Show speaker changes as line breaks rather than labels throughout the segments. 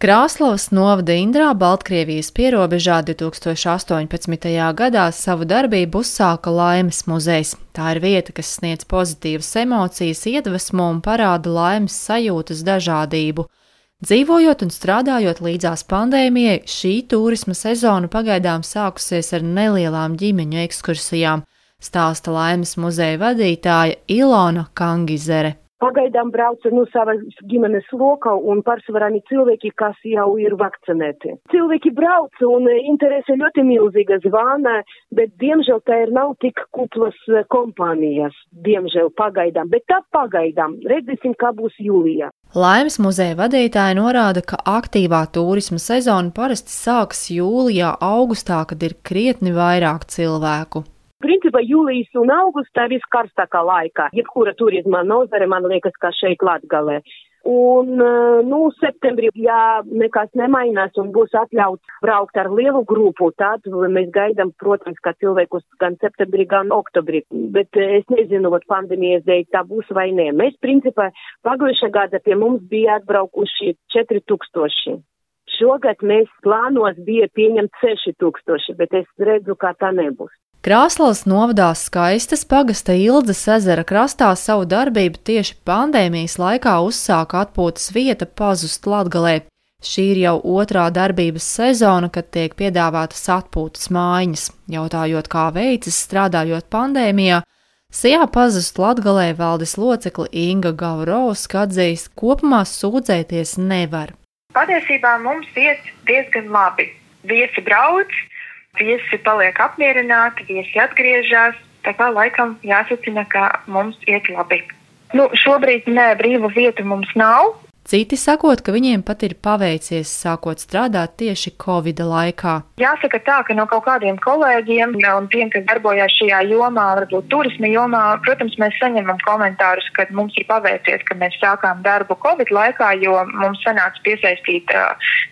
Krāslavas novada Indrā Baltkrievijas pierobežā 2018. gadā savu darbību uzsāka Laimes muzejs. Tā ir vieta, kas sniedz pozitīvas emocijas, iedvesmu un parāda laimes sajūtas dažādību. Dzīvojot un strādājot līdzās pandēmijai, šī turisma sezona pagaidām sākusies ar nelielām ģimeņu ekskursijām, stāsta Laimes muzeja vadītāja Ilona Kangizere.
Pagaidām brauca no savas ģimenes loka un pārsvarā ir cilvēki, kas jau ir vakcinēti. Cilvēki brauca un interese ļoti milzīga zvana, bet diemžēl tā ir nav tik kuplas kompānijas, diemžēl pagaidām, bet tā pagaidām. Redzēsim, kā būs jūlijā.
Laimes muzeja vadītāja norāda, ka aktīvā turisma sezona parasti sākas jūlijā, augustā, kad ir krietni vairāk cilvēku.
Principā jūlijas un augustā viskarstākā laikā. Jebkura turisma nozare, man liekas, kā šeit Latgalē. Un, eh, nu, septembrī, ja nekas nemainās un būs atļauts braukt ar lielu grupu, tad mēs gaidām, protams, ka cilvēkus gan septembrī, gan oktobrī. Bet eh, es nezinu, vat pandēmijas dēļ tā būs vai nē. Mēs, principā, pagājušā gada pie mums bija atbraukuši 4000. Šogad mēs plānos bija pieņemt 6000, bet es redzu, ka tā nebūs.
Krāslavas novadā skaistas pagasta Ildzes ezera krastā savu darbību tieši pandēmijas laikā uzsāka atpūtas vieta pazust Latgalē. Šī ir jau otrā darbības sezona, kad tiek piedāvātas atpūtas mājiņas. Jautājot, kā veicas strādājot pandēmijā, Sijā pazust Latgalē valdes locekli Inga Gaurovska atzīst, kopumā sūdzēties nevar.
Patiesībā mums iet diezgan labi. Viesi brauc, viesi paliek apmierināti, viesi atgriežas. Tā kā laikam jāsacina, ka mums iet labi. Nu, šobrīd nē, brīvu vietu mums nav.
Citi sakot, ka viņiem pat ir paveicies sākot strādāt tieši Covid laikā.
Jāsaka tā, ka no kaut kādiem kolēģiem un tiem, kas darbojās šajā jomā, varbūt turisma jomā, protams, mēs saņemam komentārus, ka mums ir paveicies, ka mēs sākām darbu Covid laikā, jo mums sanāca piesaistīt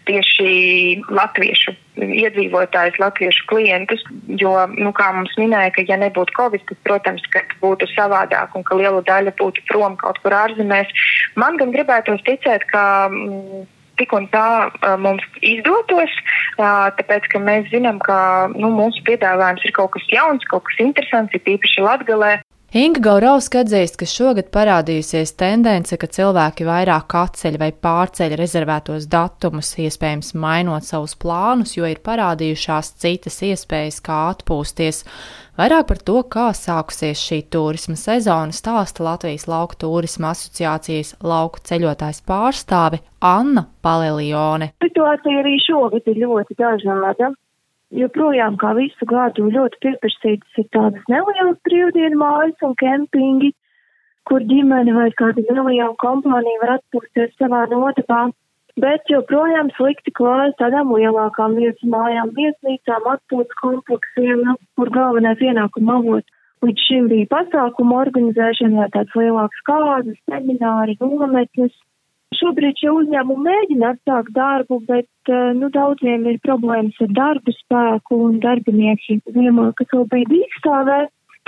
tieši latviešu iedzīvotājus, latviešu klientus, jo, nu, kā mums minēja, ka ja nebūtu Covid, tad, protams, ka būtu savādāk un ka liela daļa būtu prom kaut kur ārzemēs. Man gan gribētos ticēt, ka. Mm, tik un tā mums izdotos, tāpēc, ka mēs zinām, ka nu, mūsu piedāvājums ir kaut kas jauns, kaut kas interesants, ir īpaši Latgalē.
Inga Gaurauska atzīst, ka šogad parādījusies tendence, ka cilvēki vairāk atceļ vai pārceļ rezervētos datumus, iespējams mainot savus plānus, jo ir parādījušās citas iespējas, kā atpūsties. Vairāk par to, kā sākusies šī turisma sezona, stāsta Latvijas Lauku turisma asociācijas lauku ceļotājs pārstāve Anna Palelione.
Situācija arī šogad ir ļoti dažāda joprojām kā visu gadu ļoti pieprasītas ir tādas nelielas brīvdienu mājas un kempingi, kur ģimene vai kāda neliela kompānija var atpūsties savā notabā, bet joprojām slikti klājas tādām lielākām vietas mājām, viesnīcām, atpūtas kompleksiem, nu, kur galvenais ienākuma avots. Līdz šim bija pasākumu organizēšana vai tāds lielāks kāzas, semināri, nometnes, Šobrīd šie uzņēmumi mēģina atsākt darbu, bet eh, nu, daudziem ir problēmas ar darba spēku un darbinieki ziemā, kas vēl bija dīkstāvē.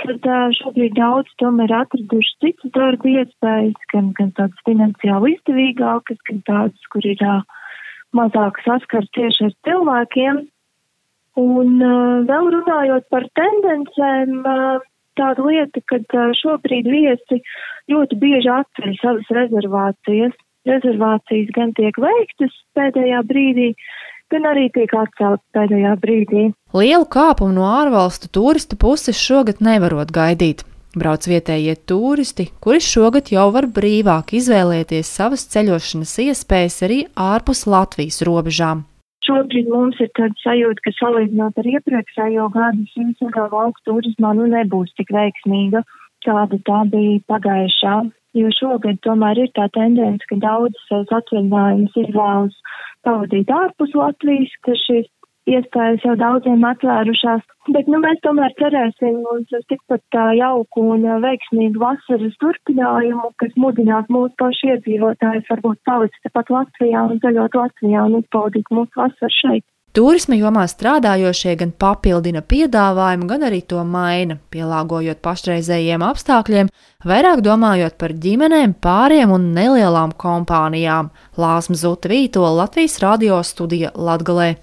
Tad eh, šobrīd daudz tomēr atraduši citas darba iespējas, gan, gan tādas finansiāli izdevīgākas, gan tādas, kur ir uh, mazāk saskars tieši ar cilvēkiem. Un vēl runājot par tendencēm, tāda lieta, ka šobrīd viesi ļoti bieži atceļ savas rezervācijas rezervācijas gan tiek veiktas pēdējā brīdī, gan arī tiek atceltas pēdējā brīdī.
Lielu kāpumu no ārvalstu turistu puses šogad nevarot gaidīt. Brauc vietējie turisti, kuri šogad jau var brīvāk izvēlēties savas ceļošanas iespējas arī ārpus Latvijas robežām.
Šobrīd mums ir tāda sajūta, ka salīdzinot ar iepriekšējo gadu, šī sezona lauku turismā nu nebūs tik veiksmīga, kāda tā bija pagājušā jo šogad tomēr ir tā tendence, ka daudzas savas atvaļinājumus izvēlas pavadīt ārpus Latvijas, ka šīs iespējas jau daudziem atvērušās. Bet nu, mēs tomēr cerēsim uz tikpat tā jauku un veiksmīgu vasaras turpinājumu, kas mudinās mūsu pašu iedzīvotājus varbūt palikt tepat Latvijā un zaļot Latvijā un izbaudīt mūsu vasaru šeit.
Turisma jomā strādājošie gan papildina piedāvājumu, gan arī to maina, pielāgojot pašreizējiem apstākļiem, vairāk domājot par ģimenēm, pāriem un nelielām kompānijām. Lāsma Zuta Vīto Latvijas radio studija Latgalē.